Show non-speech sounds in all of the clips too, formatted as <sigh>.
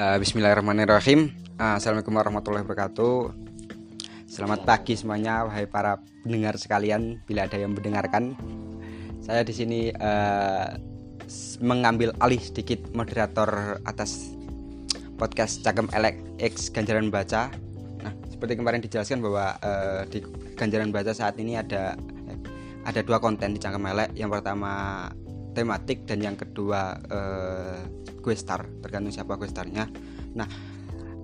Uh, Bismillahirrahmanirrahim. Uh, Assalamualaikum warahmatullahi wabarakatuh. Selamat pagi semuanya, wahai para pendengar sekalian. Bila ada yang mendengarkan, saya di sini uh, mengambil alih sedikit moderator atas podcast Cagem Elek X Ganjaran Baca. Nah, seperti kemarin dijelaskan bahwa uh, di Ganjaran Baca saat ini ada ada dua konten di Cagem Elek. Yang pertama tematik dan yang kedua uh, gue star tergantung siapa gue starnya. Nah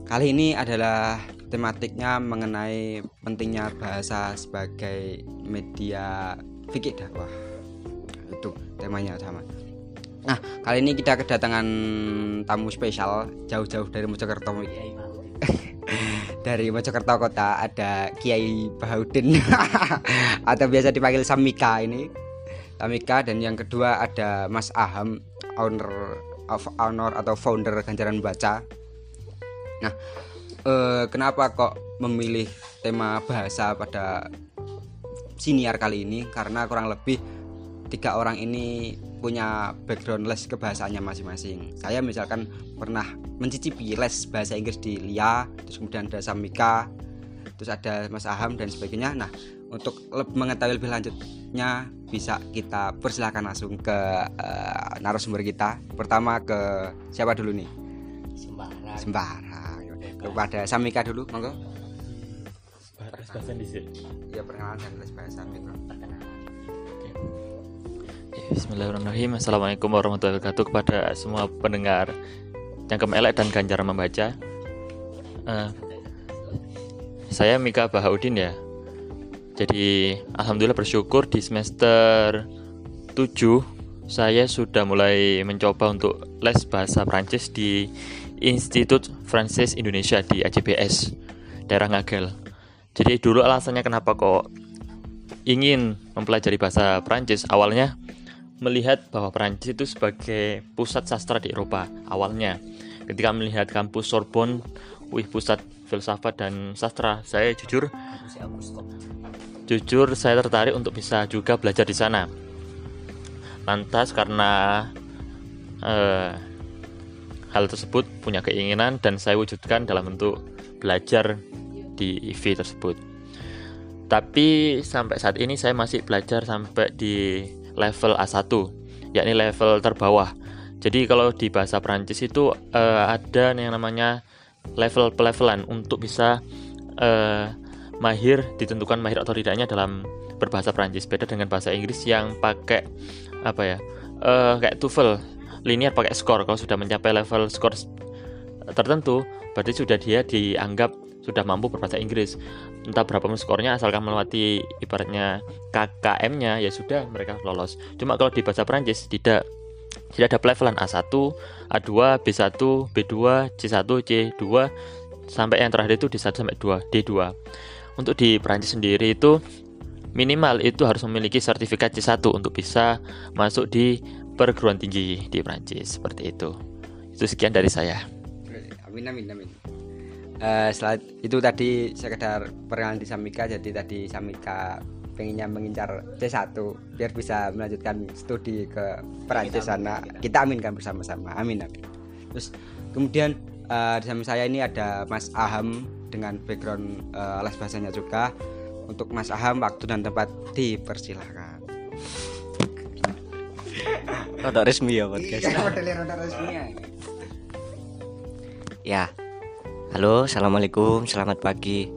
kali ini adalah tematiknya mengenai pentingnya bahasa sebagai media fikih dakwah. Itu temanya sama. Nah kali ini kita kedatangan tamu spesial jauh-jauh dari Mojokerto. <laughs> Dari Mojokerto kota ada Kiai Bahaudin. <laughs> Atau biasa dipanggil Samika ini Samika dan yang kedua ada Mas Aham owner of honor atau founder Ganjaran Baca. Nah, eh, kenapa kok memilih tema bahasa pada siniar kali ini? Karena kurang lebih tiga orang ini punya background les kebahasaannya masing-masing. Saya misalkan pernah mencicipi les bahasa Inggris di LIA, terus kemudian ada Samika, terus ada Mas Aham dan sebagainya. Nah, untuk mengetahui lebih lanjutnya bisa kita persilahkan langsung ke uh, narasumber kita. Pertama ke siapa dulu nih? Sembarang. Sembarang. Kepada Samika dulu, monggo. Les bahasa Ya perkenalan dan les bahasa Bismillahirrahmanirrahim Assalamualaikum warahmatullahi wabarakatuh Kepada semua pendengar Cangkem Elek dan Ganjar Membaca uh, Saya Mika Bahaudin ya jadi alhamdulillah bersyukur di semester 7 saya sudah mulai mencoba untuk les bahasa Prancis di Institut Francis Indonesia di ACBS daerah Ngagel. Jadi dulu alasannya kenapa kok ingin mempelajari bahasa Prancis awalnya melihat bahwa Prancis itu sebagai pusat sastra di Eropa awalnya. Ketika melihat kampus Sorbonne, wih pusat filsafat dan sastra, saya jujur Jujur saya tertarik untuk bisa juga belajar di sana. Lantas karena eh, hal tersebut punya keinginan dan saya wujudkan dalam bentuk belajar di IV tersebut. Tapi sampai saat ini saya masih belajar sampai di level A1, yakni level terbawah. Jadi kalau di bahasa Prancis itu uh, ada yang namanya level pelevelan untuk bisa uh, mahir ditentukan mahir atau tidaknya dalam berbahasa Prancis beda dengan bahasa Inggris yang pakai apa ya uh, kayak TOEFL linear pakai skor kalau sudah mencapai level skor tertentu berarti sudah dia dianggap sudah mampu berbahasa Inggris. Entah berapa skornya asalkan melewati ibaratnya KKM-nya ya sudah mereka lolos. Cuma kalau di bahasa Prancis tidak. Tidak ada levelan A1, A2, B1, B2, C1, C2 sampai yang terakhir itu D1 sampai 2, D2 untuk di Prancis sendiri itu minimal itu harus memiliki sertifikat C1 untuk bisa masuk di perguruan tinggi di Prancis seperti itu. Itu sekian dari saya. Amin amin amin. Uh, setelah itu tadi sekedar perkenalan di Samika jadi tadi Samika pengennya mengincar C1 biar bisa melanjutkan studi ke Prancis sana. Kita aminkan bersama-sama. Amin amin. Terus kemudian uh, di samping saya ini ada Mas Aham dengan background uh, les bahasanya juga untuk Mas Aham waktu dan tempat dipersilahkan. Rada resmi ya podcast iya, resmi ya. Ya. Halo assalamualaikum selamat pagi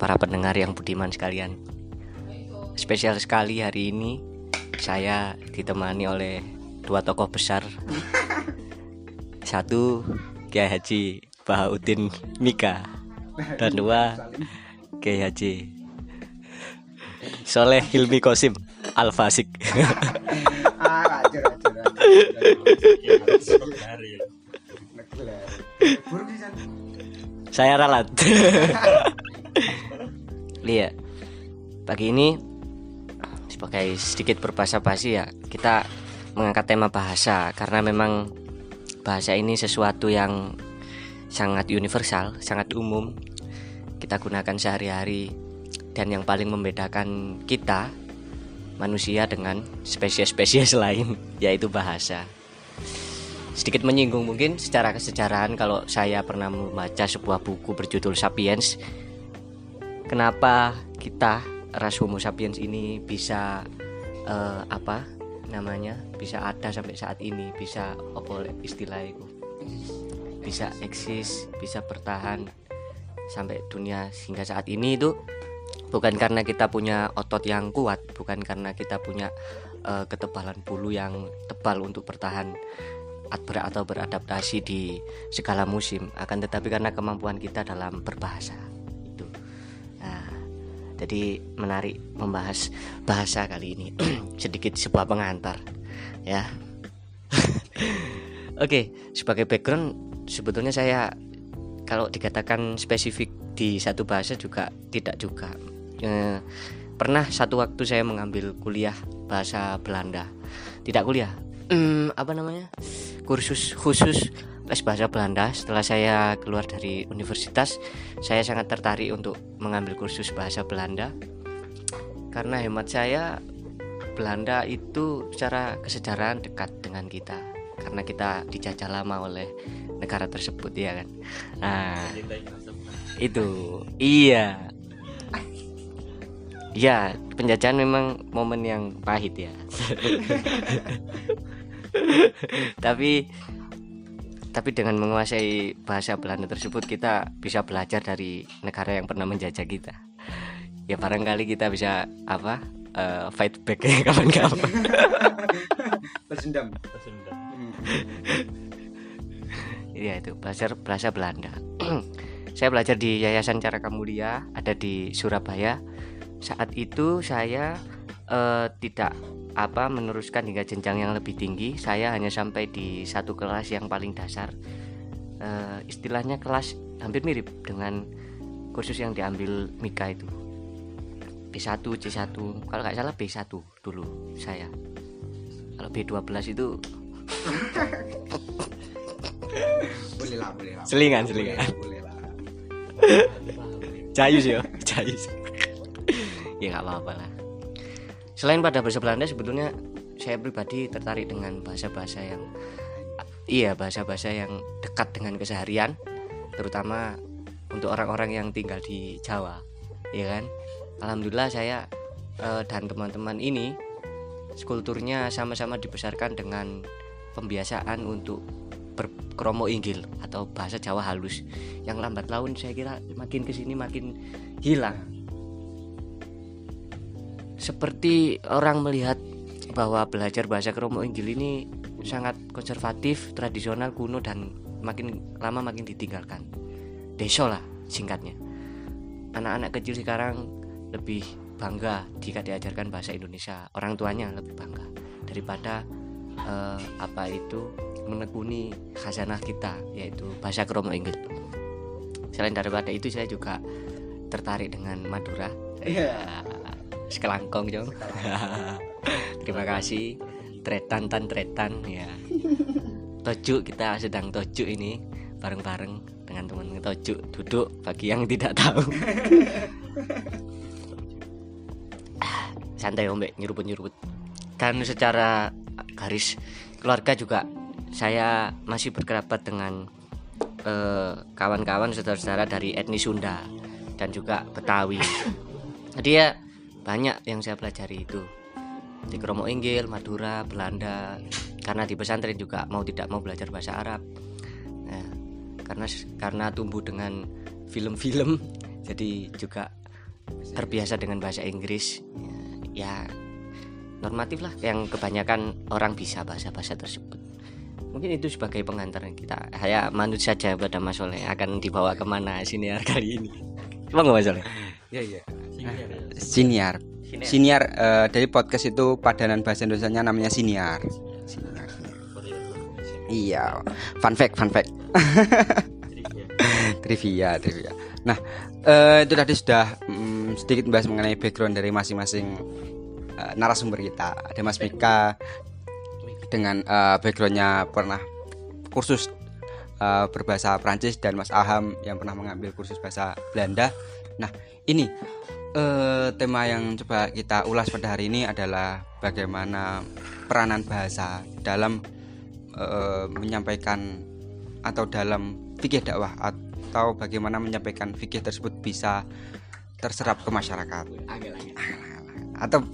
para pendengar yang budiman sekalian. Spesial sekali hari ini saya ditemani oleh dua tokoh besar. <laughs> Satu Kiai Haji Bahaudin Mika. Dan dua Kiai Haji Soleh Hilmi Kosim Al Fasik saya ralat. Lihat <laughs> pagi ini sebagai sedikit berbahasa basi ya kita mengangkat tema bahasa. Karena memang bahasa ini sesuatu yang sangat universal, sangat umum. Kita gunakan sehari-hari. Dan yang paling membedakan kita manusia dengan spesies-spesies <laughs> lain yaitu bahasa. sedikit menyinggung mungkin secara kesejarahan kalau saya pernah membaca sebuah buku berjudul Sapiens. Kenapa kita ras Homo sapiens ini bisa uh, apa namanya bisa ada sampai saat ini bisa apa istilah bisa eksis bisa bertahan sampai dunia hingga saat ini itu bukan karena kita punya otot yang kuat bukan karena kita punya uh, ketebalan bulu yang tebal untuk bertahan atau beradaptasi di segala musim akan tetapi karena kemampuan kita dalam berbahasa itu. Nah, jadi menarik membahas bahasa kali ini. <clears throat> Sedikit sebuah pengantar ya. <laughs> Oke okay, sebagai background sebetulnya saya kalau dikatakan spesifik di satu bahasa juga tidak juga. E, pernah satu waktu saya mengambil kuliah bahasa Belanda. Tidak kuliah hmm, apa namanya? Kursus khusus les bahasa Belanda. Setelah saya keluar dari universitas saya sangat tertarik untuk mengambil kursus bahasa Belanda. Karena hemat saya Belanda itu secara kesejarahan dekat dengan kita. Karena kita dijajah lama oleh negara tersebut ya kan? Nah itu iya. Ya penjajahan memang momen yang pahit ya. <laughs> Tapi tapi dengan menguasai bahasa Belanda tersebut kita bisa belajar dari negara yang pernah menjajah kita. Ya barangkali kita bisa apa uh, fight back <laughs> kapan-kapan. Bersendam Iya itu belajar bahasa Belanda. <clears throat> saya belajar di Yayasan Cara Mulia ada di Surabaya. Saat itu saya uh, tidak apa meneruskan hingga jenjang yang lebih tinggi. Saya hanya sampai di satu kelas yang paling dasar. Uh, istilahnya kelas hampir mirip dengan kursus yang diambil Mika itu. B1, C1, kalau nggak salah B1 dulu saya. Kalau B12 itu <laughs> boleh lah boleh lah selingan selingan. Boleh lah. Jayus ya jayus. Ya nggak apa-apa lah. Selain pada bahasa Belanda sebetulnya saya pribadi tertarik dengan bahasa-bahasa yang iya bahasa-bahasa yang dekat dengan keseharian terutama untuk orang-orang yang tinggal di Jawa ya kan? Alhamdulillah saya eh, dan teman-teman ini kulturnya sama-sama dibesarkan dengan pembiasaan untuk berkromo inggil atau bahasa Jawa halus. Yang lambat laun saya kira makin ke sini makin hilang. Seperti orang melihat bahwa belajar bahasa kromo inggil ini sangat konservatif tradisional kuno dan makin lama makin ditinggalkan. Deso lah singkatnya. Anak-anak kecil sekarang lebih bangga jika diajarkan bahasa Indonesia. Orang tuanya lebih bangga daripada uh, apa itu menekuni khazanah kita yaitu bahasa kromo Inggris. Selain daripada itu saya juga tertarik dengan Madura. Iya. <laughs> Sekelangkong jong. <laughs> Terima kasih. Tretan tan tretan ya. Tojuk kita sedang tojuk ini bareng-bareng dengan teman tojuk duduk bagi yang tidak tahu. <laughs> Santai om nyeruput-nyeruput. Kan secara garis keluarga juga saya masih berkerabat dengan eh, kawan-kawan uh, saudara-saudara dari etnis Sunda dan juga Betawi. <laughs> Jadi ya banyak yang saya pelajari itu di Kromo Inggil, Madura, Belanda. Karena di pesantren juga mau tidak mau belajar bahasa Arab. Nah, karena karena tumbuh dengan film-film, <laughs> jadi juga terbiasa dengan bahasa Inggris. Ya normatif lah yang kebanyakan orang bisa bahasa-bahasa tersebut mungkin itu sebagai pengantar kita. Saya manut saja pada Mas Soleh akan dibawa ke mana siniar kali ini? Coba nggak Mas Soleh. Ya ya siniar. Siniar. Uh, dari podcast itu padanan bahasa Indonesia nya namanya siniar. Siniar iya. Fun fact fun fact. Trivia. Trivia nah uh, itu tadi sudah um, sedikit membahas mengenai background dari masing-masing uh, narasumber kita. Ada Mas Mika dengan uh, backgroundnya pernah kursus uh, berbahasa Prancis dan Mas Aham yang pernah mengambil kursus bahasa Belanda. Nah ini uh, tema yang coba kita ulas pada hari ini adalah bagaimana peranan bahasa dalam eh, menyampaikan atau dalam fikih dakwah atau bagaimana menyampaikan fikih tersebut bisa terserap ke masyarakat. Atau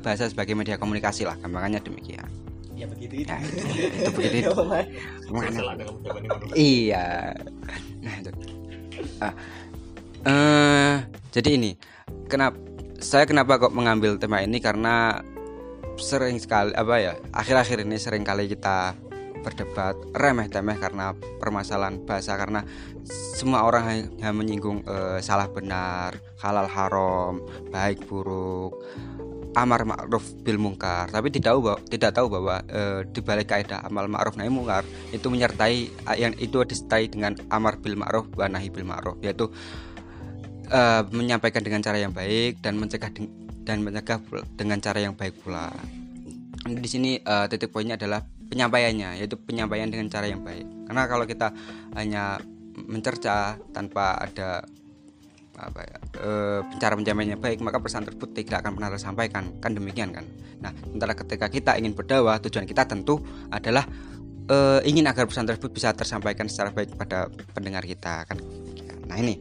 bahasa sebagai media komunikasi lah gampangannya demikian ya begitu itu Ya, <laughs> itu begitu itu. Mana? Iya. Nah itu. Ah, eh, jadi ini, kenapa saya kenapa kok mengambil tema ini karena sering sekali apa ya akhir-akhir ini sering kali kita berdebat remeh temeh karena permasalahan bahasa karena semua orang hanya menyinggung eh, salah benar halal haram baik buruk amar ma'ruf bil mungkar tapi tidak tahu bahwa, tidak tahu bahwa eh, di balik kaidah amal ma'ruf nahi mungkar itu menyertai yang itu disertai dengan amar bil ma'ruf wa nahi bil ma'ruf yaitu eh, menyampaikan dengan cara yang baik dan mencegah dan mencegah dengan cara yang baik pula. Di sini eh, titik poinnya adalah penyampaiannya yaitu penyampaian dengan cara yang baik. Karena kalau kita hanya mencerca tanpa ada apa ya eh, cara baik maka pesan tersebut tidak akan pernah tersampaikan. Kan demikian kan? Nah sementara ketika kita ingin berdakwah tujuan kita tentu adalah eh, ingin agar pesan tersebut bisa tersampaikan secara baik pada pendengar kita kan? Nah ini.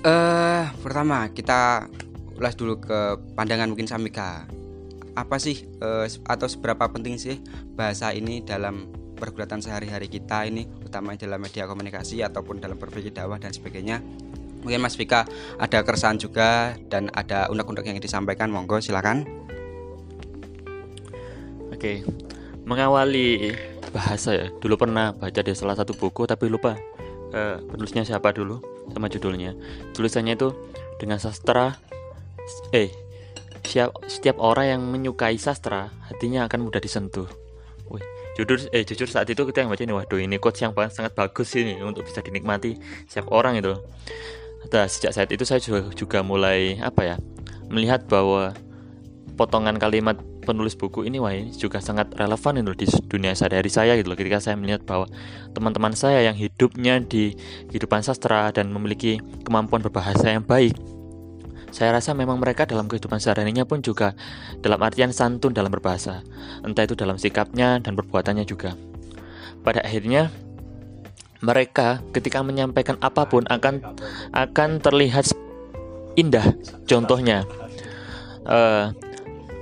Eh pertama kita ulas dulu ke pandangan mungkin Samika apa sih eh, atau seberapa penting sih bahasa ini dalam pergulatan sehari-hari kita ini utama dalam media komunikasi ataupun dalam berpikir dakwah dan sebagainya mungkin Mas Vika ada keresahan juga dan ada undang-undang yang disampaikan monggo silakan Oke, mengawali bahasa ya. Dulu pernah baca di salah satu buku tapi lupa eh, penulisnya siapa dulu sama judulnya. Tulisannya itu dengan sastra eh siap, setiap orang yang menyukai sastra hatinya akan mudah disentuh. Jujur eh jujur saat itu kita yang baca ini waduh ini quotes yang sangat bagus ini untuk bisa dinikmati setiap orang itu. Nah, sejak saat itu saya juga, juga mulai apa ya melihat bahwa potongan kalimat penulis buku ini wah ini juga sangat relevan itu di dunia sehari-hari saya gitu loh ketika saya melihat bahwa teman-teman saya yang hidupnya di kehidupan sastra dan memiliki kemampuan berbahasa yang baik saya rasa memang mereka dalam kehidupan sehari-harinya pun juga dalam artian santun dalam berbahasa. Entah itu dalam sikapnya dan perbuatannya juga. Pada akhirnya mereka ketika menyampaikan apa pun akan akan terlihat indah contohnya. Eh,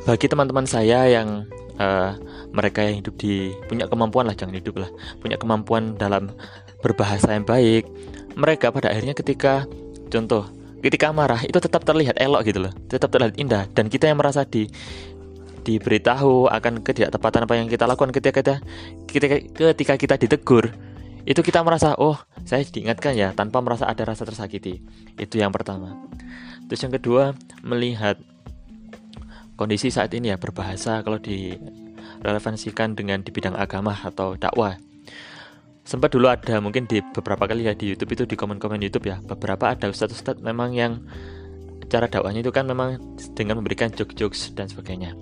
bagi teman-teman saya yang eh, mereka yang hidup di punya kemampuan lah jangan hidup lah punya kemampuan dalam berbahasa yang baik mereka pada akhirnya ketika contoh ketika marah itu tetap terlihat elok gitu loh. Tetap terlihat indah. Dan kita yang merasa di diberitahu akan ketidaktepatan apa yang kita lakukan ketika kita ketika, ketika kita ditegur itu kita merasa oh saya diingatkan ya tanpa merasa ada rasa tersakiti. Itu yang pertama. Terus yang kedua melihat kondisi saat ini ya berbahasa kalau direlevansikan dengan di bidang agama atau dakwah sempat dulu ada mungkin di beberapa kali ya di YouTube itu di komen-komen YouTube ya. Beberapa ada ustadz-ustadz memang yang cara dakwahnya itu kan memang dengan memberikan jokes-jokes dan sebagainya.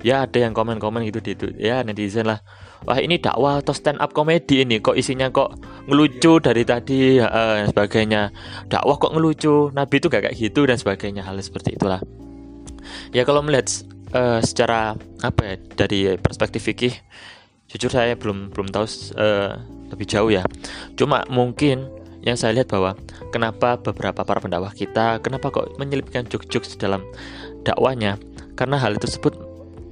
Ya ada yang komen-komen gitu di itu ya netizen lah. Wah ini dakwah atau stand up komedi ini? Kok isinya kok ngelucu dari tadi eh, dan sebagainya. Dakwah kok ngelucu? Nabi itu gak kayak gitu dan sebagainya. Hal seperti itulah. Ya kalau melihat eh, secara apa ya dari perspektif fikih jujur saya belum belum tahu eh, lebih jauh ya. Cuma mungkin yang saya lihat bahwa kenapa beberapa para pendakwah kita kenapa kok menyelipkan jokes-jokes dalam dakwanya karena hal tersebut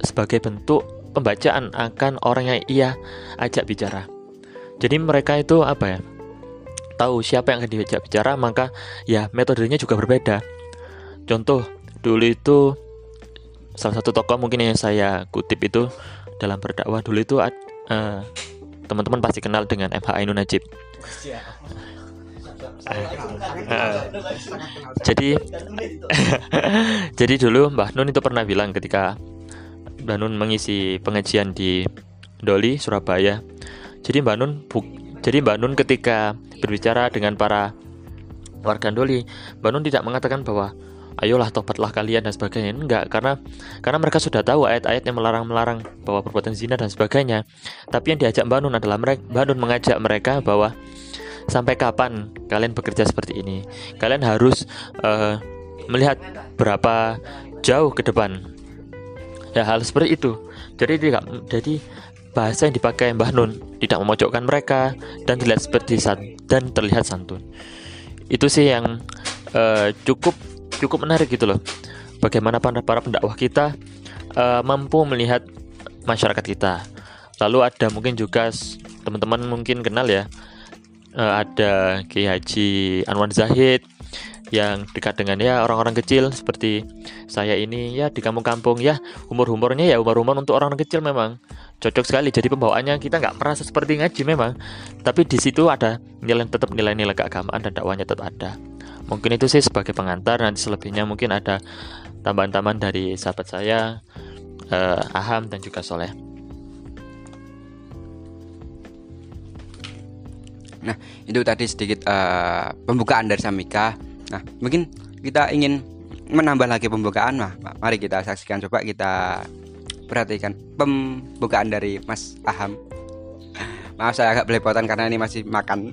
sebagai bentuk pembacaan akan orang yang ia ajak bicara. Jadi mereka itu apa ya? Tahu siapa yang akan diajak bicara maka ya metodenya juga berbeda. Contoh dulu itu salah satu tokoh mungkin yang saya kutip itu dalam berdakwah dulu itu eh, teman-teman pasti kenal dengan MH Ainun Najib. Eh, jadi <laughs> jadi dulu Mbah Nun itu pernah bilang ketika Mbah Nun mengisi pengajian di Doli Surabaya. Jadi Mbah Nun bu- jadi Mbah Nun ketika berbicara dengan para warga Doli Mbah Nun tidak mengatakan bahwa ayolah tobatlah kalian dan sebagainya. Enggak karena karena mereka sudah tahu ayat-ayat yang melarang-melarang bahwa perbuatan zina dan sebagainya. Tapi yang diajak Mbak Nun adalah mereka Mbak Nun mengajak mereka bahwa sampai kapan kalian bekerja seperti ini? Kalian harus eh, melihat berapa jauh ke depan. Ya hal seperti itu. Jadi tidak jadi bahasa yang dipakai Mbah Nun tidak memojokkan mereka dan terlihat seperti dan terlihat santun. Itu sih yang uh, cukup cukup menarik gitu loh. Bagaimana para, para pendakwah kita uh, mampu melihat masyarakat kita. Lalu ada mungkin juga teman-teman mungkin kenal ya. Uh, ada Kiai Haji Anwar Zahid yang dekat dengan ya orang-orang kecil seperti saya ini ya di kampung-kampung ya umur-umurnya ya umur-umur untuk orang, kecil memang cocok sekali jadi pembawaannya kita nggak merasa seperti ngaji memang tapi di situ ada nilai tetap nilai-nilai keagamaan dan dakwahnya tetap ada mungkin itu sih sebagai pengantar nanti selebihnya mungkin ada tambahan-tambahan dari sahabat saya uh, Aham dan juga Soleh Nah, itu tadi sedikit uh, pembukaan dari Samika. Nah, mungkin kita ingin menambah lagi pembukaan. Nah, mari kita saksikan coba kita perhatikan pembukaan dari Mas Aham. <laughs> Maaf saya agak belepotan karena ini masih makan.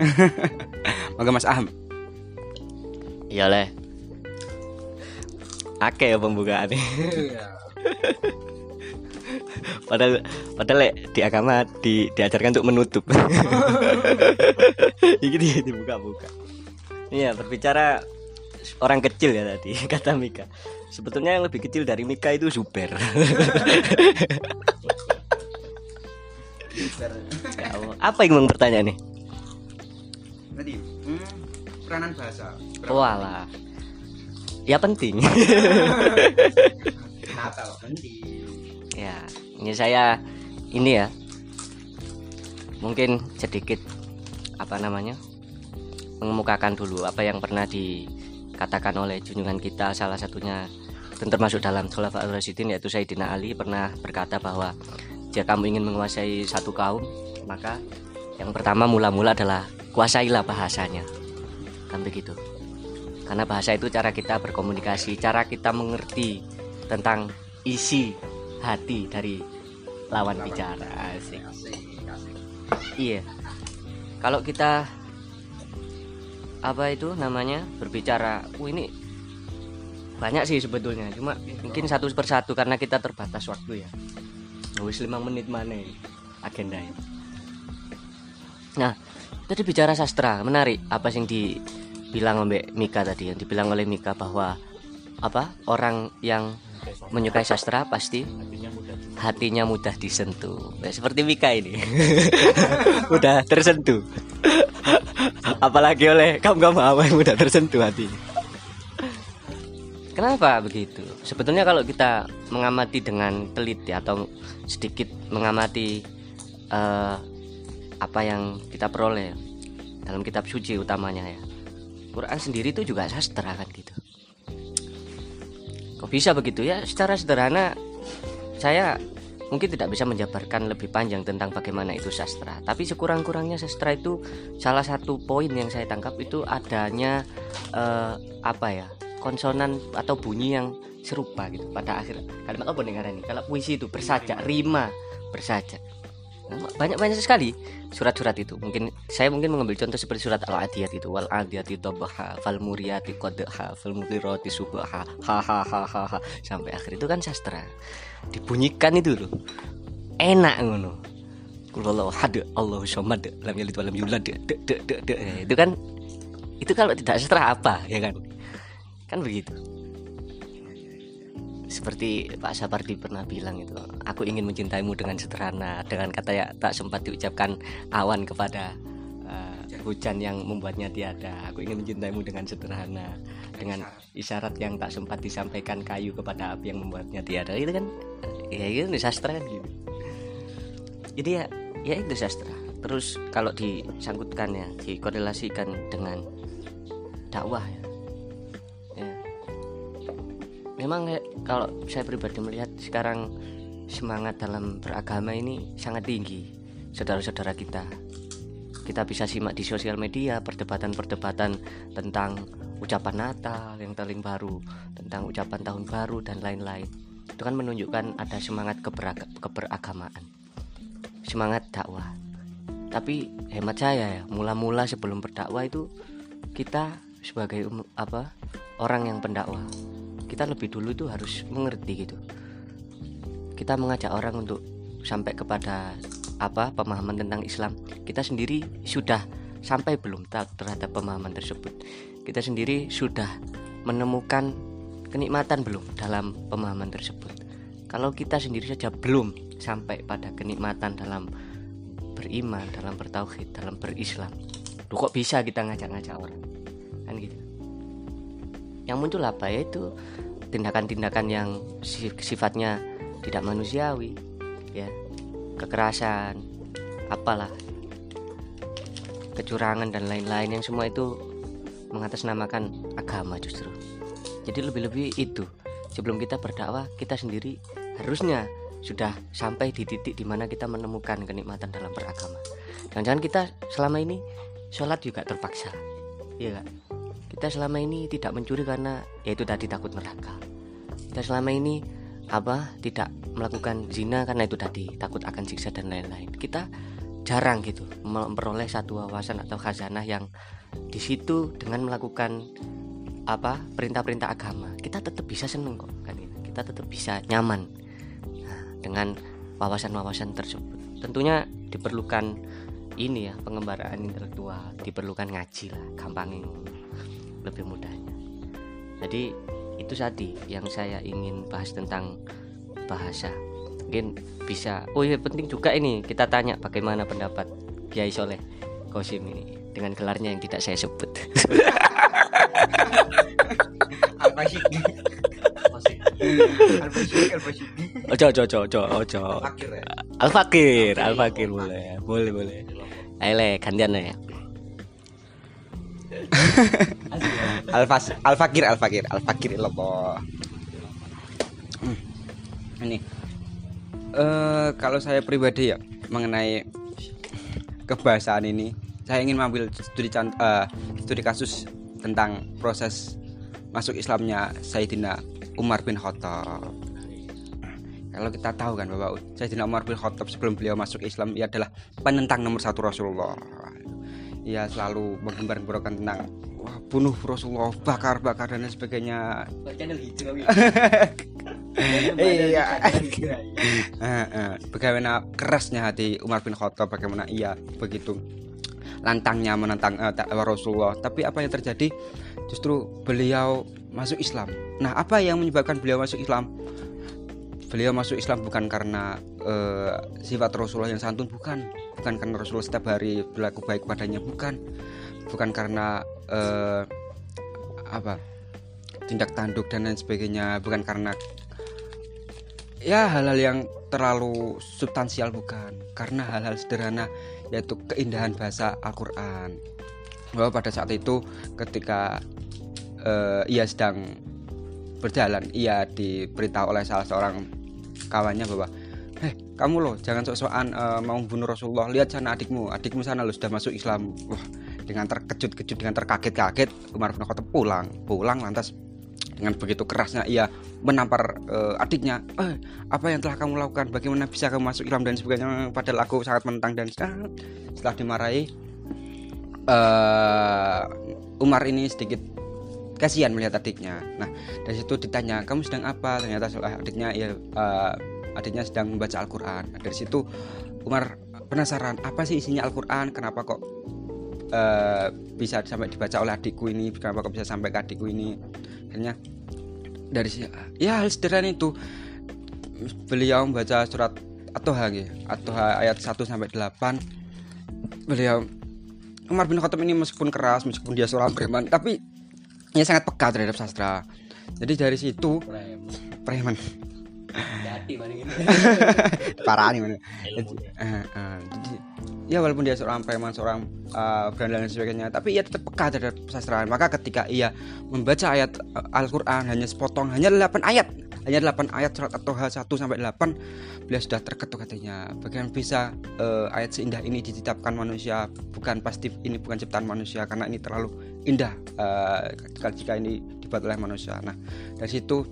<laughs> Moga Mas Aham. Iya leh. Ake ya pembukaan ini. <laughs> padahal padahal le, di agama di, diajarkan untuk menutup. <laughs> Ini dibuka-buka. Iya, berbicara orang kecil ya tadi <laughs> kata Mika. Sebetulnya yang lebih kecil dari Mika itu Zuber. Apa yang mau bertanya nih? Tadi bahasa. Walah. Ya penting. <laughs> Natal penting. Ya, ini saya ini ya. Mungkin sedikit apa namanya? mengemukakan dulu apa yang pernah di dikatakan oleh junjungan kita salah satunya dan termasuk dalam Khulafaur Rasyidin yaitu Sayyidina Ali pernah berkata bahwa jika kamu ingin menguasai satu kaum maka yang pertama mula-mula adalah kuasailah bahasanya kan begitu. Karena bahasa itu cara kita berkomunikasi cara kita mengerti tentang isi hati dari lawan bicara. asik iya. Kalau kita apa itu namanya berbicara oh ini banyak sih sebetulnya. Cuma mungkin satu persatu karena kita terbatas waktu ya. Wis lima menit mana agenda ini nah tadi bicara sastra menarik. Apa sih yang dibilang oleh Mika tadi? Yang dibilang oleh Mika bahwa apa orang yang menyukai sastra pasti hatinya mudah disentuh. Seperti Mika ini. <laughs> Mudah tersentuh. <laughs> Apalagi oleh kamu kamu apa yang mudah tersentuh hati. Kenapa begitu? Sebetulnya kalau kita mengamati dengan teliti atau sedikit mengamati uh, apa yang kita peroleh dalam kitab suci utamanya ya. Quran sendiri itu juga sastra kan gitu. Kok bisa begitu ya? Secara sederhana saya mungkin tidak bisa menjabarkan lebih panjang tentang bagaimana itu sastra. Tapi sekurang-kurangnya sastra itu salah satu poin yang saya tangkap itu adanya uh, apa ya konsonan atau bunyi yang serupa gitu pada akhir. Kalimat apa nih ini kalau puisi itu bersajak rima bersajak banyak banyak sekali surat-surat itu. Mungkin saya mungkin mengambil contoh seperti surat al adiyat itu. Wal adiyati tobaha fal muriyati qadha fal mughirati subha ha ha. Sampai akhir itu kan sastra. Dibunyikan itu loh. Enak ngono. Kalau hade Allah somad lam yalid walam yulad de, de, de, de. itu kan itu kalau tidak sastra apa ya kan? Kan begitu seperti Pak Sapardi pernah bilang itu aku ingin mencintaimu dengan sederhana dengan kata ya tak sempat diucapkan awan kepada uh, hujan yang membuatnya tiada. Aku ingin mencintaimu dengan sederhana dengan isyarat yang tak sempat disampaikan kayu kepada api yang membuatnya tiada. Itu kan ya itu sastra kan? Gitu jadi ya ya itu sastra terus kalau disangkutkan ya dikorelasikan dengan dakwah ya. Memang kalau saya pribadi melihat sekarang semangat dalam beragama ini sangat tinggi saudara-saudara kita. Kita bisa simak di sosial media perdebatan-perdebatan tentang ucapan Natal yang paling baru tentang ucapan tahun baru dan lain-lain. Itu kan menunjukkan ada semangat keberagamaan semangat dakwah. Tapi hemat saya ya mula-mula sebelum berdakwah itu kita sebagai um, apa orang yang pendakwah kita lebih dulu itu harus mengerti gitu. Kita mengajak orang untuk sampai kepada apa pemahaman tentang Islam. Kita sendiri sudah sampai belum terhadap pemahaman tersebut. Kita sendiri sudah menemukan kenikmatan belum dalam pemahaman tersebut. Kalau kita sendiri saja belum sampai pada kenikmatan dalam beriman dalam bertauhid dalam berislam Duh, kok bisa kita ngajak-ngajak orang? Kan gitu yang muncul apa? Yaitu tindakan-tindakan yang sifatnya tidak manusiawi ya. Kekerasan apalah. Kecurangan dan lain-lain yang semua itu mengatasnamakan agama justru. Jadi lebih-lebih itu. Sebelum kita berdakwah kita sendiri harusnya sudah sampai di titik di mana kita menemukan kenikmatan dalam beragama. Jangan-jangan kita selama ini sholat juga terpaksa. Iya gak? Kita selama ini tidak mencuri karena yaitu tadi takut neraka. Kita selama ini apa tidak melakukan zina karena itu tadi takut akan siksa dan lain-lain. Kita jarang gitu memperoleh satu wawasan atau khazanah yang di situ dengan melakukan apa perintah-perintah agama. Kita tetap bisa seneng kok kan gitu. kita tetap bisa nyaman nah, dengan wawasan-wawasan tersebut. Tentunya diperlukan ini ya pengembaraan intelektual diperlukan ngaji lah gampangin lebih mudahnya. Jadi itu tadi yang saya ingin bahas tentang bahasa. Mungkin bisa oh iya penting juga ini kita tanya bagaimana pendapat Kiai Soleh Kosim ini dengan gelarnya yang tidak saya sebut. Ojo ojo ojo ojo ojo. Al Fakir, Al Fakir boleh, boleh boleh. Ayo gantian ya. Alfas Al Fakir Al Fakir Al Fakir lopo. Hmm. Ini uh, kalau saya pribadi ya mengenai kebahasaan ini saya ingin mengambil studi uh, studi kasus tentang proses masuk Islamnya Sayyidina Umar bin Khattab. Kalau kita tahu kan bahwa Sayyidina Umar bin Khattab sebelum beliau masuk Islam ia adalah penentang nomor satu Rasulullah. Ia selalu menggembar-gemborkan tentang wah bunuh Rasulullah bakar bakar dan lain sebagainya. <laughs> Iya. bagaimana kerasnya hati Umar bin Khattab? Bagaimana ia begitu lantangnya menentang uh, Rasulullah? Tapi apa yang terjadi? Justru beliau masuk Islam. Nah apa yang menyebabkan beliau masuk Islam? Beliau masuk Islam bukan karena uh, sifat Rasulullah yang santun bukan. Bukan karena Rasulullah setiap hari berlaku baik padanya bukan bukan karena uh, apa tindak tanduk dan lain sebagainya bukan karena ya hal-hal yang terlalu substansial bukan. Karena hal-hal sederhana yaitu keindahan bahasa Al-Quran. Bahwa pada saat itu ketika uh, ia sedang berjalan ia diberitahu oleh salah seorang kawannya bahwa eh kamu loh jangan sok-sokan uh, mau bunuh Rasulullah. Lihat sana adikmu. Adikmu sana lo sudah masuk Islam. Wah dengan terkejut-kejut dengan terkaget-kaget Umar bin Khattab pulang. Pulang lantas dengan begitu kerasnya ia menampar uh, adiknya eh apa yang telah kamu lakukan? Bagaimana bisa kamu masuk Islam dan sebagainya? Padahal aku sangat menentang dan setelah dimarahi uh, Umar ini sedikit kasihan melihat adiknya. Nah dari situ ditanya kamu sedang apa? Ternyata setelah adiknya ya uh, adiknya sedang membaca Al-Quran. Dari situ Umar penasaran apa sih isinya Al-Quran? Kenapa kok uh, bisa sampai dibaca oleh adikku ini kenapa kok bisa sampai ke adikku ini? Akhirnya dari ya hal sederhana itu. Beliau membaca surat atau gitu atau ayat 1 sampai 8 beliau Umar bin Khattab ini meskipun keras meskipun dia seorang preman tapi ia sangat peka terhadap sastra. Jadi dari situ preman. <laughs> Parah nih mana jadi ya walaupun dia seorang preman seorang uh, dan sebagainya tapi ia tetap peka terhadap sastra. Maka ketika ia membaca ayat uh, Al-Quran hanya sepotong hanya 8 ayat. Hanya 8 ayat surat atau H1 sampai 8 beliau sudah terketuk katanya bagaimana bisa uh, ayat seindah ini ditetapkan manusia bukan pasti ini bukan ciptaan manusia karena ini terlalu indah uh, jika ini dibuat oleh manusia. Nah dari situ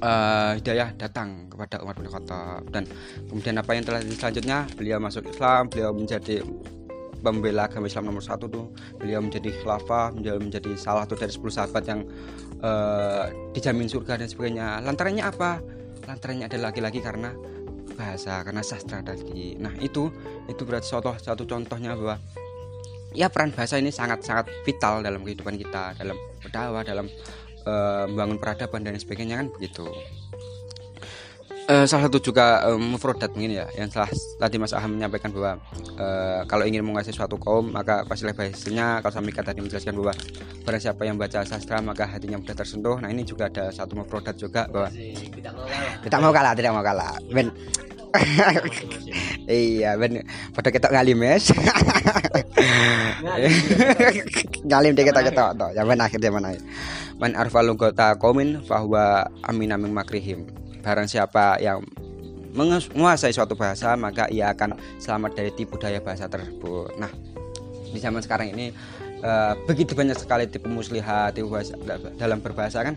uh, hidayah datang kepada Umar bin Khattab dan kemudian apa yang telah selanjutnya beliau masuk Islam beliau menjadi pembela agama Islam nomor satu tuh beliau menjadi khilafah beliau menjadi salah satu dari 10 sahabat yang uh, dijamin surga dan sebagainya. Lantarannya apa? Lantarannya adalah laki-laki karena bahasa karena sastra tadi. Nah itu itu berarti contoh satu contohnya bahwa ya peran bahasa ini sangat sangat vital dalam kehidupan kita dalam berdakwah dalam uh, membangun peradaban dan sebagainya kan begitu. Uh, salah satu juga um, mungkin ya yang telah tadi Mas Aham menyampaikan bahwa uh, kalau ingin menguasai suatu kaum maka pastilah bahasanya kalau kata tadi menjelaskan bahwa barang siapa yang baca sastra maka hatinya mudah tersentuh. Nah ini juga ada satu mufrodat juga bahwa tidak mau kalah tidak mau kalah. Ben <laughs> iya ben pada kita ngalim mes ngalim. Deh kita kita tuh zaman akhir zaman akhir man arfalung kota komin bahwa amin amin makrihim. Barang siapa yang menguasai suatu bahasa maka ia akan selamat dari tipu daya bahasa tersebut. Nah di zaman sekarang ini uh, begitu banyak sekali tipu muslihat tipu bahasa dalam berbahasa kan?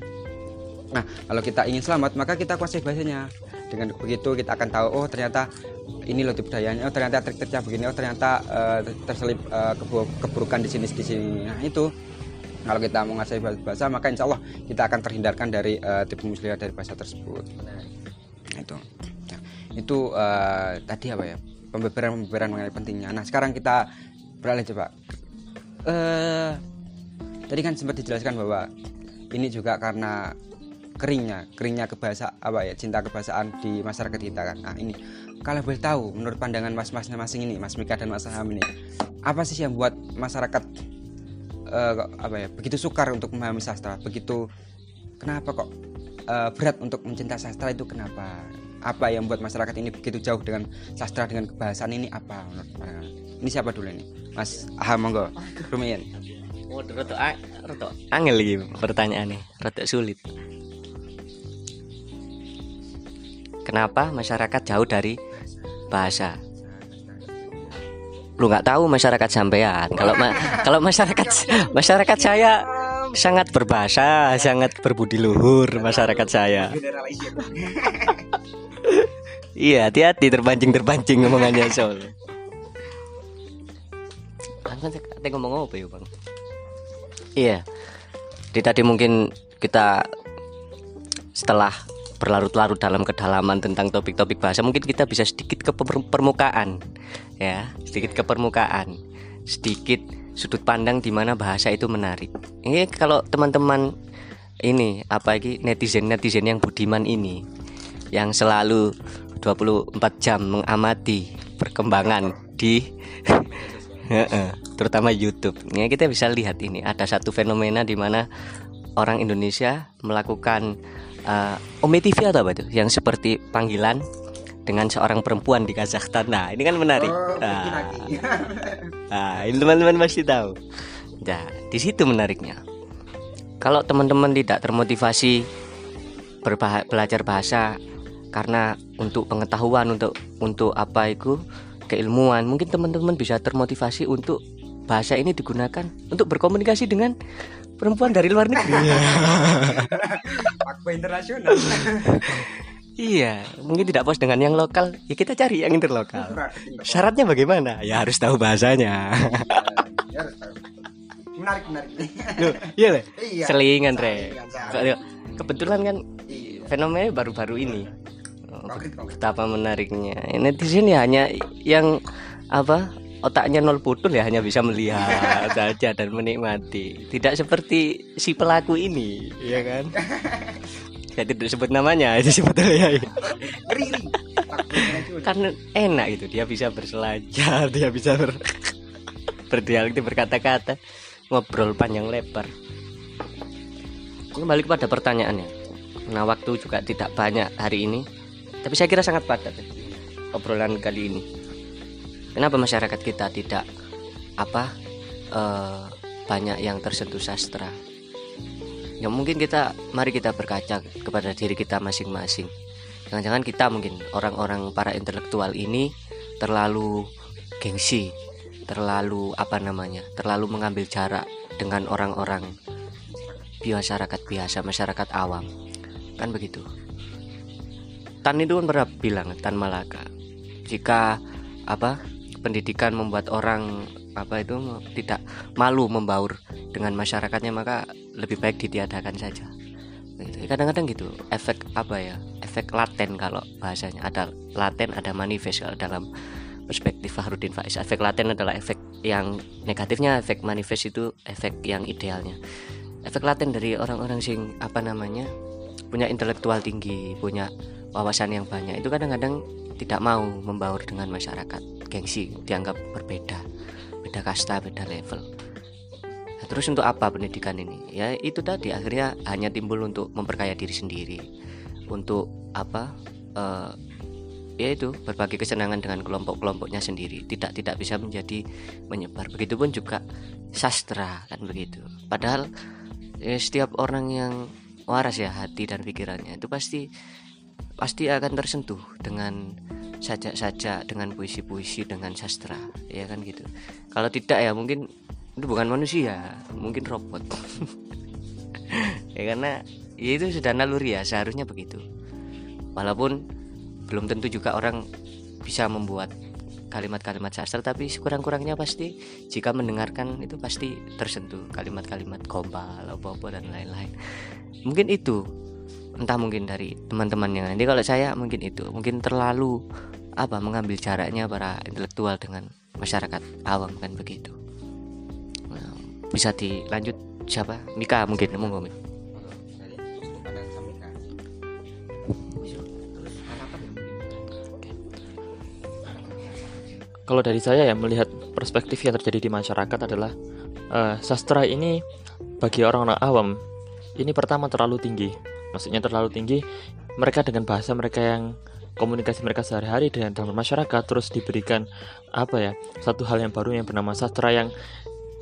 Nah kalau kita ingin selamat maka kita kuasai bahasanya. Dengan begitu kita akan tahu oh ternyata ini loh tipu dayanya oh ternyata trik-triknya begini oh ternyata uh, terselip uh, keburukan di sini di sini. Nah itu kalau kita menguasai bahasa maka insya Allah kita akan terhindarkan dari uh, tipu muslihat dari bahasa tersebut. Nah, itu. Nah, itu uh, tadi apa ya? Pembebaran-pembebaran mengenai pentingnya. Nah sekarang kita beralih coba. Uh, tadi kan sempat dijelaskan bahwa ini juga karena keringnya keringnya kebahasa apa ya cinta kebahasaan di masyarakat kita kan. Nah ini. Kalau boleh tahu menurut pandangan mas-masnya masing ini mas Mika dan mas Ham ini apa sih yang buat masyarakat uh, apa ya begitu sukar untuk memahami sastra begitu kenapa kok uh, berat untuk mencinta sastra itu kenapa? Apa yang membuat masyarakat ini begitu jauh dengan sastra dengan kebahasaan ini apa menurut ini siapa dulu ini? Mas Aha monggo. Rumiyin. Oh, angel lagi pertanyaannya, rotok sulit. Kenapa masyarakat jauh dari bahasa? Lu nggak tahu masyarakat sampean. Kalau ma kalau masyarakat masyarakat saya sangat berbahasa sangat berbudi luhur masyarakat saya. Iya hati-hati terpancing terpancing ngomongannya soal Tadi ngomong apa ya bang? Iya. Di tadi mungkin kita setelah berlarut-larut dalam kedalaman tentang topik-topik bahasa. Mungkin kita bisa sedikit ke permukaan ya. Sedikit ke permukaan. Sedikit sudut pandang di mana bahasa itu menarik. Ini kalau teman-teman ini apa lagi netizen netizen yang budiman ini yang selalu 24 jam mengamati perkembangan di <laughs> terutama YouTube. Ini kita bisa lihat ini ada satu fenomena di mana orang Indonesia melakukan uh, Ome TV atau apa itu yang seperti panggilan dengan seorang perempuan di Kazakhstan. Nah, ini kan menarik. Oh, nah, <laughs> nah, ini teman-teman pasti tahu. Nah, di situ menariknya. Kalau teman-teman tidak termotivasi berbah belajar bahasa karena untuk pengetahuan untuk untuk apa itu keilmuan, mungkin teman-teman bisa termotivasi untuk bahasa ini digunakan untuk berkomunikasi dengan perempuan dari luar negeri. <laughs> <laughs> Iya. Fakta internasional. <laughs> Iya, mungkin tidak puas dengan yang lokal, ya kita cari yang interlokal. Syaratnya bagaimana? Ya harus tahu bahasanya. Iya, menarik, menarik. Loh, iya. Iya. Selingan, Re. Kebetulan kan iya. fenomena baru-baru ini. Betapa menariknya. Netizen ya hanya yang apa otaknya nol putul ya hanya bisa melihat <laughs> saja dan menikmati. Tidak seperti si pelaku ini ya kan? <laughs> Saya tidak sebut namanya <laughs> itu sebetulnya. Karena enak itu dia bisa berselancar dia bisa ber berdialog berkata-kata ngobrol panjang lebar. Kembali kepada pertanyaannya nah waktu juga tidak banyak hari ini tapi saya kira sangat padat obrolan kali ini kenapa masyarakat kita tidak apa uh, banyak yang tersentuh sastra? Ya mungkin kita mari kita berkaca kepada diri kita masing-masing. Jangan-jangan kita mungkin orang-orang para intelektual ini terlalu gengsi terlalu apa namanya terlalu mengambil jarak dengan orang-orang masyarakat biasa masyarakat awam. Kan begitu. Tan itu kan pernah bilang Tan Malaka jika apa pendidikan membuat orang apa itu tidak malu membaur dengan masyarakatnya maka lebih baik ditiadakan saja. Gitu. kadang-kadang gitu efek apa ya efek laten kalau bahasanya. Ada laten ada manifest kalau dalam perspektif Fahrudin Faiz. Efek laten adalah efek yang negatifnya efek manifest itu efek yang idealnya. Efek laten dari orang-orang sing apa namanya punya intelektual tinggi punya wawasan yang banyak itu kadang-kadang tidak mau membaur dengan masyarakat gengsi dianggap berbeda. Beda kasta beda level. Nah, terus untuk apa pendidikan ini? Ya itu tadi akhirnya hanya timbul untuk memperkaya diri sendiri. Untuk apa uh, yaitu berbagi kesenangan dengan kelompok-kelompoknya sendiri. Tidak tidak bisa menjadi menyebar. Begitupun juga sastra kan begitu. Padahal ya, setiap orang yang waras ya hati dan pikirannya itu pasti pasti akan tersentuh dengan sajak-sajak dengan puisi-puisi dengan sastra ya kan gitu. Kalau tidak ya mungkin itu bukan manusia mungkin robot. <laughs> Ya karena ya itu sudah naluri ya seharusnya begitu. Walaupun belum tentu juga orang bisa membuat kalimat-kalimat sastra tapi sekurang-kurangnya pasti jika mendengarkan itu pasti tersentuh kalimat-kalimat gombal apa-apa dan lain-lain. Mungkin itu entah mungkin dari teman-teman yang nanti kalau saya mungkin itu mungkin terlalu apa mengambil jaraknya para intelektual dengan masyarakat awam kan begitu. Nah, bisa dilanjut. Siapa? Mika mungkin monggo Mika. Kalau dari saya ya melihat perspektif yang terjadi di masyarakat adalah uh, sastra ini bagi orang-orang awam ini pertama terlalu tinggi maksudnya terlalu tinggi mereka dengan bahasa mereka yang komunikasi mereka sehari-hari dengan dalam masyarakat terus diberikan apa ya satu hal yang baru yang bernama sastra yang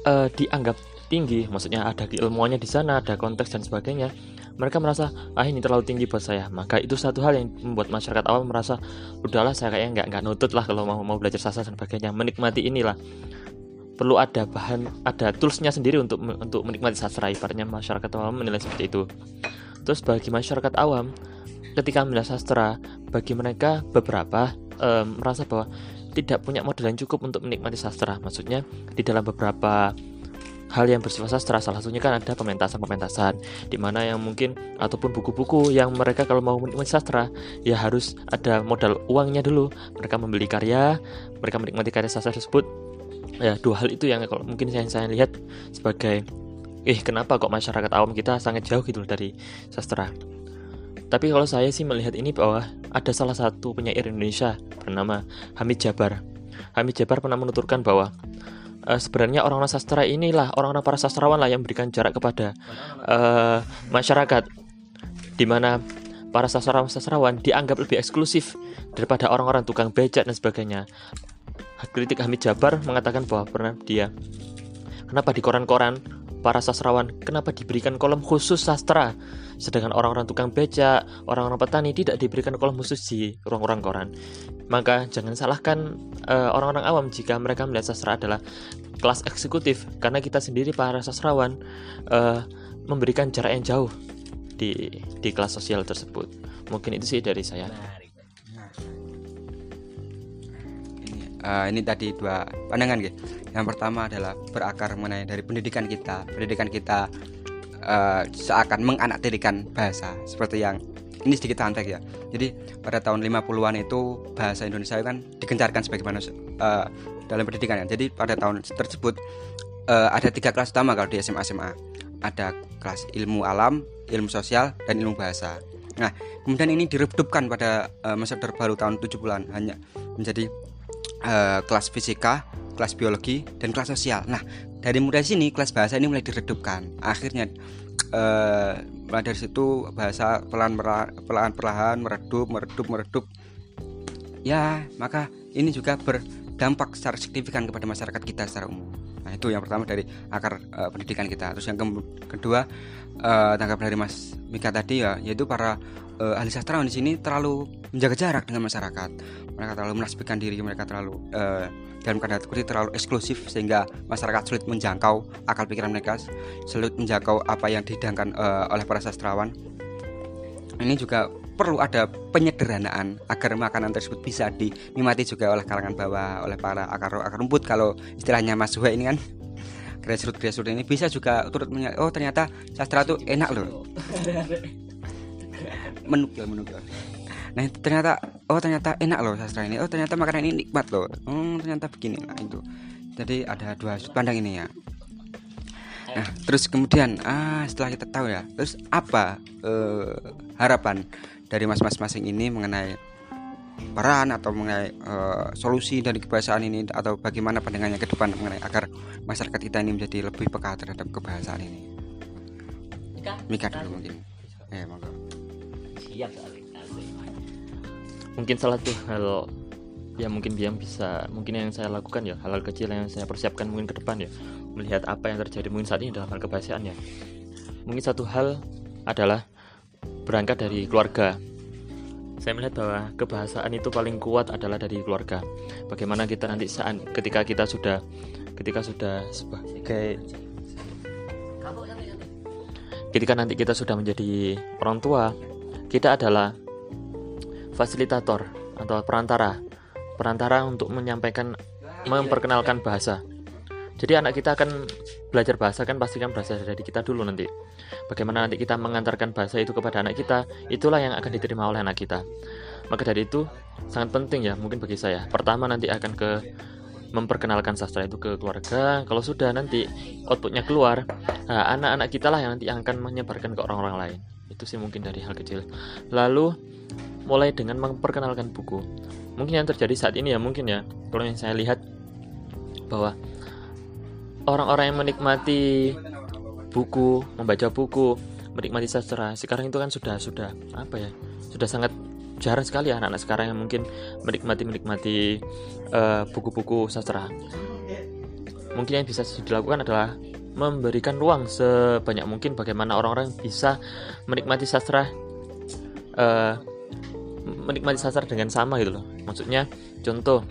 uh, dianggap tinggi maksudnya ada keilmuannya di sana ada konteks dan sebagainya mereka merasa ah ini terlalu tinggi buat saya. Maka itu satu hal yang membuat masyarakat awam merasa udahlah saya kayaknya nggak nggak nutut lah kalau mau mau belajar sastra dan sebagainya. Menikmati inilah. Perlu ada bahan ada toolsnya sendiri untuk untuk menikmati sastra ibaratnya masyarakat awam menilai seperti itu terus bagi masyarakat awam ketika melihat sastra bagi mereka beberapa um, merasa bahwa tidak punya modal yang cukup untuk menikmati sastra. Maksudnya di dalam beberapa hal yang bersifat sastra salah satunya kan ada pementasan-pementasan di mana yang mungkin ataupun buku-buku yang mereka kalau mau menikmati sastra ya harus ada modal uangnya dulu. Mereka membeli karya mereka menikmati karya sastra tersebut. Ya dua hal itu yang kalau mungkin saya saya lihat sebagai eh kenapa kok masyarakat awam kita sangat jauh gitu dari sastra? Tapi kalau saya sih melihat ini bahwa ada salah satu penyair Indonesia bernama Hamid Jabar. Hamid Jabar pernah menuturkan bahwa uh, sebenarnya orang-orang sastra inilah orang-orang para sastrawan lah yang memberikan jarak kepada uh, masyarakat. Di mana para sastrawan-sastrawan dianggap lebih eksklusif daripada orang-orang tukang becak dan sebagainya. Kritik Hamid Jabar mengatakan bahwa pernah dia kenapa di koran-koran para sastrawan kenapa diberikan kolom khusus sastra sedangkan orang-orang tukang becak, orang-orang petani tidak diberikan kolom khusus di ruang-ruang koran. Maka jangan salahkan uh, orang-orang awam jika mereka melihat sastra adalah kelas eksekutif karena kita sendiri para sastrawan uh, memberikan jarak yang jauh di di kelas sosial tersebut. Mungkin itu sih dari saya. uh, ini tadi dua pandangan gitu. Yang pertama adalah berakar mengenai dari pendidikan kita. Pendidikan kita uh, seakan menganaktirikan bahasa seperti yang ini sedikit santai ya. Jadi pada tahun 50-an itu bahasa Indonesia kan digencarkan sebagaimana uh, dalam pendidikan ya. Jadi pada tahun tersebut uh, ada tiga kelas utama kalau di SMA SMA. Ada kelas ilmu alam, ilmu sosial, dan ilmu bahasa. Nah, kemudian ini diredupkan pada uh, masa terbaru tahun 70-an hanya menjadi uh, kelas fisika, kelas biologi, dan kelas sosial. Nah, dari mulai sini kelas bahasa ini mulai diredupkan. Akhirnya uh, mulai dari situ bahasa pelan pelan perlahan meredup, meredup, meredup. Ya, maka ini juga berdampak secara signifikan kepada masyarakat kita secara umum. Nah, itu yang pertama dari akar uh, pendidikan kita. Terus yang ke kedua uh, tangkap dari Mas Mika tadi ya, yaitu para uh, ahli sastrawan di sini terlalu menjaga jarak dengan masyarakat. Mereka terlalu menasbihkan diri, mereka terlalu uh, dalam keadaan kutip terlalu eksklusif sehingga masyarakat sulit menjangkau akal pikiran mereka, sulit menjangkau apa yang dihidangkan uh, oleh para sastrawan. Ini juga perlu ada penyederhanaan agar makanan tersebut bisa dinikmati juga oleh kalangan bawah, oleh para akar akar rumput kalau istilahnya Mas Suhe ini kan. <laughs> Grassroots grassroots ini bisa juga turut oh ternyata sastra itu enak loh. Menuk ya menuk ya nah itu ternyata oh ternyata enak loh sastra ini. Oh ternyata makanan ini nikmat loh. Oh ternyata begini. Nah itu. Jadi ada dua sudut pandang ini ya. Nah terus kemudian ah setelah kita tahu ya terus apa eh, harapan dari mas-mas masing ini mengenai peran atau mengenai uh, solusi dari kebahasaan ini atau bagaimana pandangannya ke depan mengenai agar masyarakat kita ini menjadi lebih peka terhadap kebahasaan ini. Mika? Dulu mungkin. Ya, monggo. Siap Mungkin salah satu hal yang mungkin dia bisa mungkin yang saya lakukan ya hal-hal kecil yang saya persiapkan mungkin ke depan ya. Melihat apa yang terjadi mungkin saat ini dalam hal kebahasaan ya. Mungkin satu hal adalah berangkat dari keluarga. Saya melihat bahwa kebahasaan itu paling kuat adalah dari keluarga. Bagaimana kita nanti saat ketika kita sudah ketika sudah sebagai ketika nanti kita sudah menjadi orang tua, kita adalah fasilitator atau perantara perantara untuk menyampaikan memperkenalkan bahasa. Jadi anak kita akan belajar bahasa kan pasti kan berasal dari kita dulu nanti. Bagaimana nanti kita mengantarkan bahasa itu kepada anak kita, itulah yang akan diterima oleh anak kita. Maka dari itu sangat penting ya mungkin bagi saya. Pertama nanti akan ke memperkenalkan sastra itu ke keluarga. Kalau sudah nanti outputnya keluar, nah, anak-anak kita lah yang nanti akan menyebarkan ke orang-orang lain. Itu sih mungkin dari hal kecil. Lalu mulai dengan memperkenalkan buku. Mungkin yang terjadi saat ini ya mungkin ya, kalau yang saya lihat bahwa orang-orang yang menikmati buku, membaca buku, menikmati sastra, sekarang itu kan sudah sudah apa ya? Sudah sangat jarang sekali anak-anak sekarang yang mungkin menikmati menikmati uh, buku-buku sastra. Mungkin yang bisa dilakukan adalah memberikan ruang sebanyak mungkin bagaimana orang-orang bisa menikmati sastra uh, menikmati sastra dengan sama gitu loh. Maksudnya contoh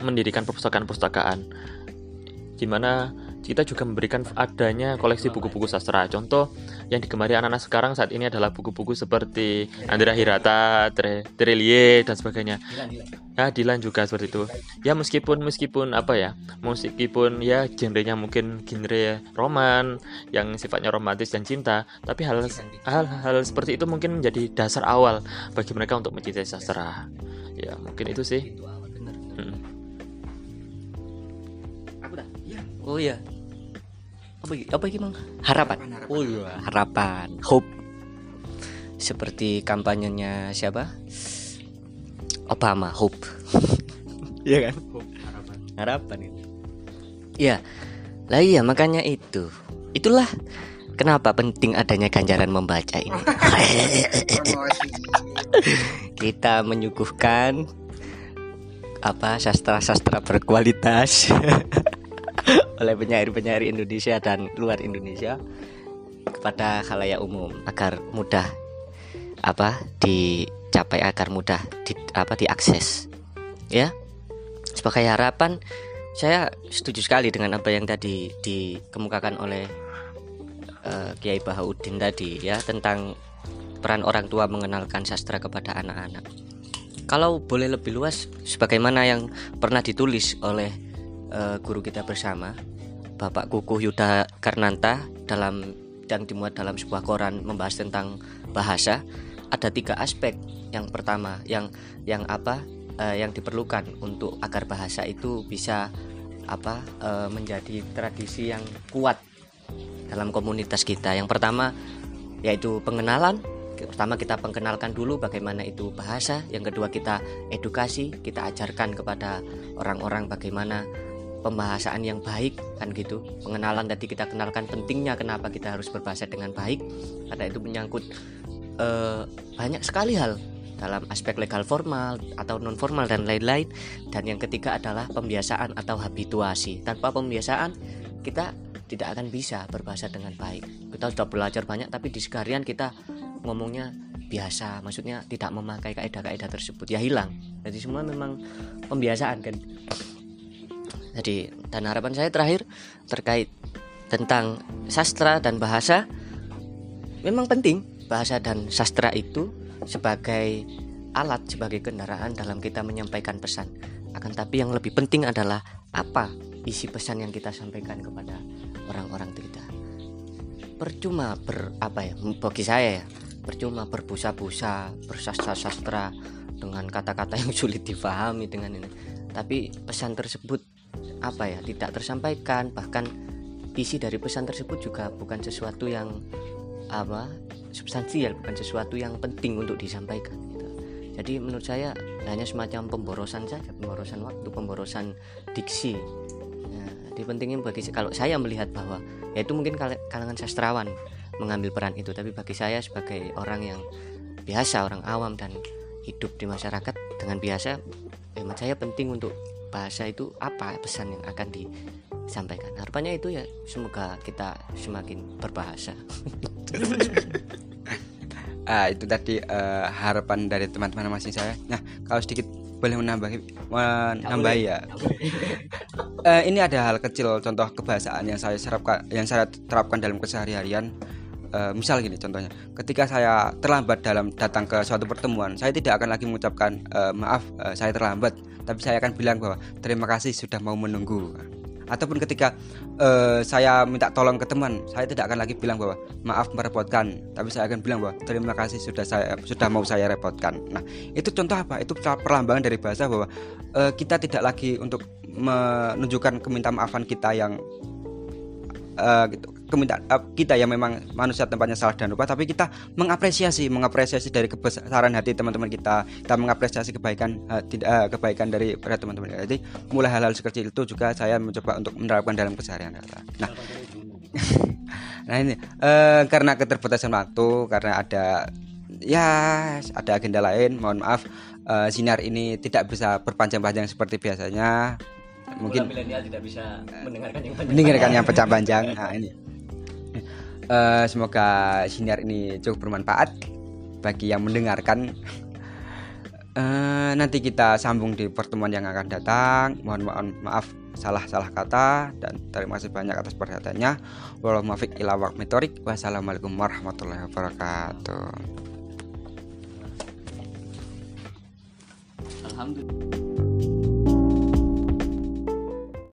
mendirikan perpustakaan-perpustakaan di mana kita juga memberikan adanya koleksi buku-buku sastra. Contoh yang digemari anak-anak sekarang saat ini adalah buku-buku seperti Andrea Hirata, Trelie dan sebagainya. Ya, Dilan juga seperti itu. Ya meskipun meskipun apa ya, meskipun ya genrenya mungkin genre roman yang sifatnya romantis dan cinta, tapi hal hal hal seperti itu mungkin menjadi dasar awal bagi mereka untuk mencintai sastra. Ya mungkin itu sih. Hmm. Oh iya apa apa gimana? Harapan. Oh iya. Harapan hope. Seperti kampanyenya siapa? Obama hope. <laughs> Iya kan? Harapan. Harapan itu. Ya lah iya makanya itu. Itulah kenapa penting adanya ganjaran membaca ini. <laughs> Kita menyuguhkan apa sastra-sastra berkualitas <laughs> <laughs> oleh penyair-penyair Indonesia dan luar Indonesia kepada khalayak umum agar mudah apa dicapai agar mudah di, apa diakses ya. Sebagai harapan saya setuju sekali dengan apa yang tadi dikemukakan oleh uh, Kiai Bahaudin tadi ya tentang peran orang tua mengenalkan sastra kepada anak-anak. Kalau boleh lebih luas sebagaimana yang pernah ditulis oleh uh, guru kita bersama Bapak Kukuh Yuda Karnanta dalam dan dimuat dalam sebuah koran membahas tentang bahasa. Ada tiga aspek. Yang pertama yang yang apa uh, yang diperlukan untuk agar bahasa itu bisa apa uh, menjadi tradisi yang kuat dalam komunitas kita. Yang pertama yaitu pengenalan. Pertama kita pengenalkan dulu bagaimana itu bahasa. Yang kedua kita edukasi kita ajarkan kepada orang-orang bagaimana pembahasan yang baik kan gitu. Pengenalan tadi kita kenalkan pentingnya kenapa kita harus berbahasa dengan baik. Karena itu menyangkut uh, banyak sekali hal dalam aspek legal formal atau non formal dan lain-lain. Dan yang ketiga adalah pembiasaan atau habituasi. Tanpa pembiasaan kita tidak akan bisa berbahasa dengan baik. Kita sudah belajar banyak tapi di sekalian kita ngomongnya biasa. Maksudnya tidak memakai kaidah-kaidah tersebut. Ya hilang. Jadi semua memang pembiasaan kan jadi dan harapan saya terakhir terkait tentang sastra dan bahasa memang penting bahasa dan sastra itu sebagai alat sebagai kendaraan dalam kita menyampaikan pesan. Akan tapi yang lebih penting adalah apa isi pesan yang kita sampaikan kepada orang-orang kita. Percuma ber apa ya bagi saya ya percuma berbusa-busa bersastra-sastra dengan kata-kata yang <laughs> sulit difahami dengan ini tapi pesan tersebut apa ya tidak tersampaikan. Bahkan isi dari pesan tersebut juga bukan sesuatu yang apa substansial bukan sesuatu yang penting untuk disampaikan gitu. jadi menurut saya hanya semacam pemborosan saja pemborosan waktu pemborosan diksi. Nah, jadi pentingnya bagi kalau saya melihat bahwa ya itu mungkin kalangan sastrawan mengambil peran itu. Tapi bagi saya sebagai orang yang biasa orang awam dan hidup di masyarakat dengan biasa hemat saya penting untuk bahasa itu apa pesan yang akan disampaikan? Harapannya itu ya semoga kita semakin berbahasa. <laughs> Ah itu tadi uh, harapan dari teman-teman masing saya. Nah kalau sedikit boleh menambah menambah ya? Uh, ini ada hal kecil contoh kebahasaan yang saya serapkan yang saya terapkan dalam keseharian uh, misal gini contohnya ketika saya terlambat dalam datang ke suatu pertemuan saya tidak akan lagi mengucapkan uh, maaf uh, saya terlambat tapi saya akan bilang bahwa terima kasih sudah mau menunggu. Ataupun ketika uh, saya minta tolong ke teman saya tidak akan lagi bilang bahwa maaf merepotkan tapi saya akan bilang bahwa terima kasih sudah saya sudah mau saya repotkan. Nah itu contoh apa? Itu perlambangan dari bahasa bahwa uh, kita tidak lagi untuk menunjukkan keminta maafan kita yang uh, gitu keminta uh, kita yang memang manusia tempatnya salah dan lupa tapi kita mengapresiasi mengapresiasi dari kebesaran hati teman-teman kita. Kita mengapresiasi kebaikan uh, tidak uh, kebaikan dari para teman-teman jadi mulai hal-hal sekecil itu juga saya mencoba untuk menerapkan dalam keseharian nah <laughs> nah ini uh, karena keterbatasan waktu karena ada ya ada agenda lain mohon maaf uh, sinar ini tidak bisa berpanjang-panjang seperti biasanya. Mungkin milenial tidak bisa mendengarkan yang panjang mendengarkan yang panjang. Nah ini uh, semoga sinar ini cukup bermanfaat bagi yang mendengarkan. Uh, nanti kita sambung di pertemuan yang akan datang. Mohon maaf salah salah kata dan terima kasih banyak atas perhatiannya. Wassalamualaikum warahmatullahi wabarakatuh. Alhamdulillah